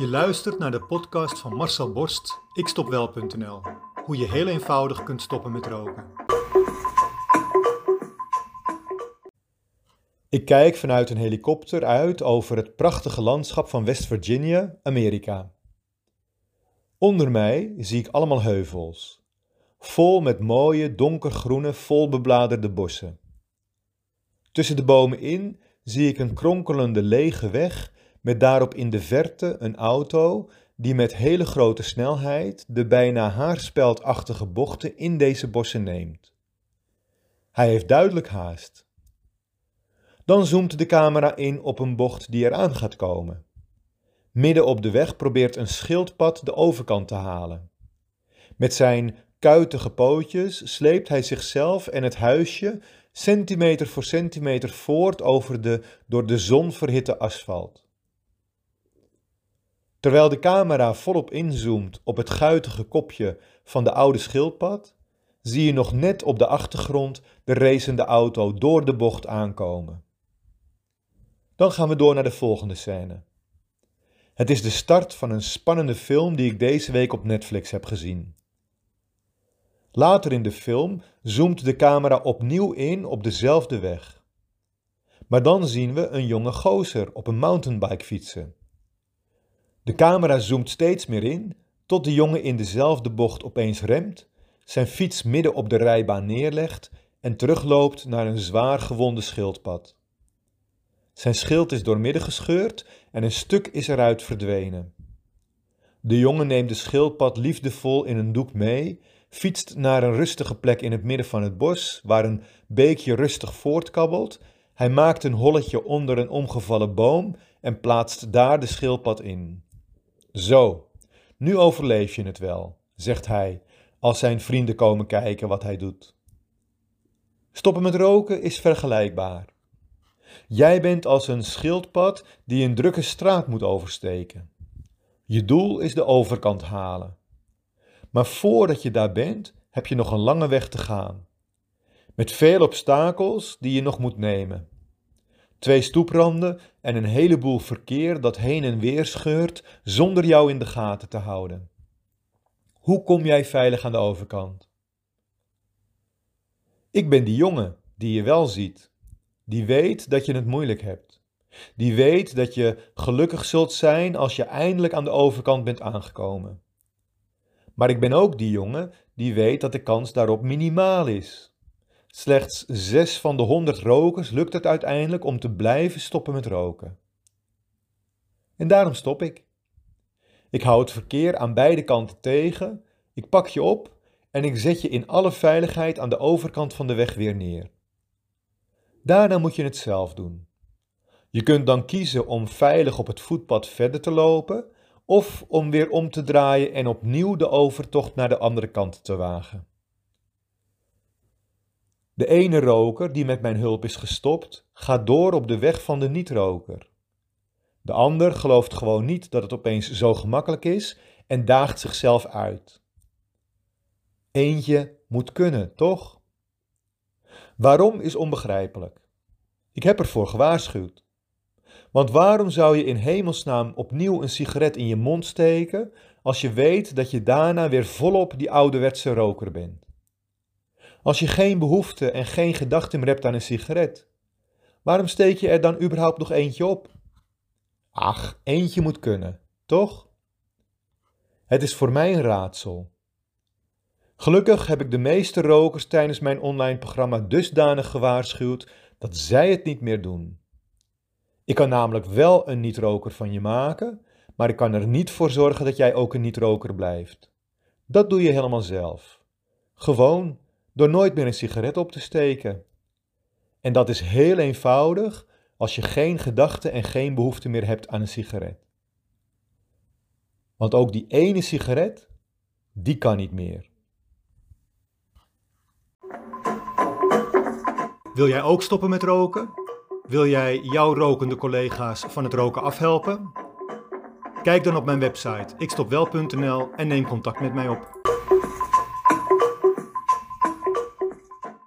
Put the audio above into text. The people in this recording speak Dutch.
Je luistert naar de podcast van Marcel Borst, ikstopwel.nl. Hoe je heel eenvoudig kunt stoppen met roken. Ik kijk vanuit een helikopter uit over het prachtige landschap van West Virginia, Amerika. Onder mij zie ik allemaal heuvels, vol met mooie donkergroene volbebladerde bossen. Tussen de bomen in zie ik een kronkelende lege weg met daarop in de verte een auto die met hele grote snelheid de bijna haarspeldachtige bochten in deze bossen neemt. Hij heeft duidelijk haast. Dan zoomt de camera in op een bocht die eraan gaat komen. Midden op de weg probeert een schildpad de overkant te halen. Met zijn kuitige pootjes sleept hij zichzelf en het huisje centimeter voor centimeter voort over de door de zon verhitte asfalt. Terwijl de camera volop inzoomt op het guitige kopje van de oude schildpad, zie je nog net op de achtergrond de racende auto door de bocht aankomen. Dan gaan we door naar de volgende scène. Het is de start van een spannende film die ik deze week op Netflix heb gezien. Later in de film zoomt de camera opnieuw in op dezelfde weg. Maar dan zien we een jonge gozer op een mountainbike fietsen. De camera zoomt steeds meer in, tot de jongen in dezelfde bocht opeens remt, zijn fiets midden op de rijbaan neerlegt en terugloopt naar een zwaar gewonde schildpad. Zijn schild is doormidden gescheurd en een stuk is eruit verdwenen. De jongen neemt de schildpad liefdevol in een doek mee, fietst naar een rustige plek in het midden van het bos, waar een beekje rustig voortkabbelt. Hij maakt een holletje onder een omgevallen boom en plaatst daar de schildpad in. Zo, nu overleef je het wel, zegt hij als zijn vrienden komen kijken wat hij doet. Stoppen met roken is vergelijkbaar. Jij bent als een schildpad die een drukke straat moet oversteken. Je doel is de overkant halen. Maar voordat je daar bent, heb je nog een lange weg te gaan. Met veel obstakels die je nog moet nemen. Twee stoepranden en een heleboel verkeer dat heen en weer scheurt zonder jou in de gaten te houden. Hoe kom jij veilig aan de overkant? Ik ben die jongen die je wel ziet, die weet dat je het moeilijk hebt, die weet dat je gelukkig zult zijn als je eindelijk aan de overkant bent aangekomen. Maar ik ben ook die jongen die weet dat de kans daarop minimaal is. Slechts zes van de honderd rokers lukt het uiteindelijk om te blijven stoppen met roken. En daarom stop ik. Ik hou het verkeer aan beide kanten tegen, ik pak je op en ik zet je in alle veiligheid aan de overkant van de weg weer neer. Daarna moet je het zelf doen. Je kunt dan kiezen om veilig op het voetpad verder te lopen of om weer om te draaien en opnieuw de overtocht naar de andere kant te wagen. De ene roker die met mijn hulp is gestopt, gaat door op de weg van de niet-roker. De ander gelooft gewoon niet dat het opeens zo gemakkelijk is en daagt zichzelf uit. Eentje moet kunnen, toch? Waarom is onbegrijpelijk. Ik heb ervoor gewaarschuwd. Want waarom zou je in hemelsnaam opnieuw een sigaret in je mond steken als je weet dat je daarna weer volop die ouderwetse roker bent? Als je geen behoefte en geen gedachte meer hebt aan een sigaret, waarom steek je er dan überhaupt nog eentje op? Ach, eentje moet kunnen, toch? Het is voor mij een raadsel. Gelukkig heb ik de meeste rokers tijdens mijn online programma dusdanig gewaarschuwd dat zij het niet meer doen. Ik kan namelijk wel een niet-roker van je maken, maar ik kan er niet voor zorgen dat jij ook een niet-roker blijft. Dat doe je helemaal zelf. Gewoon door nooit meer een sigaret op te steken. En dat is heel eenvoudig als je geen gedachte en geen behoefte meer hebt aan een sigaret. Want ook die ene sigaret, die kan niet meer. Wil jij ook stoppen met roken? Wil jij jouw rokende collega's van het roken afhelpen? Kijk dan op mijn website ikstopwel.nl en neem contact met mij op.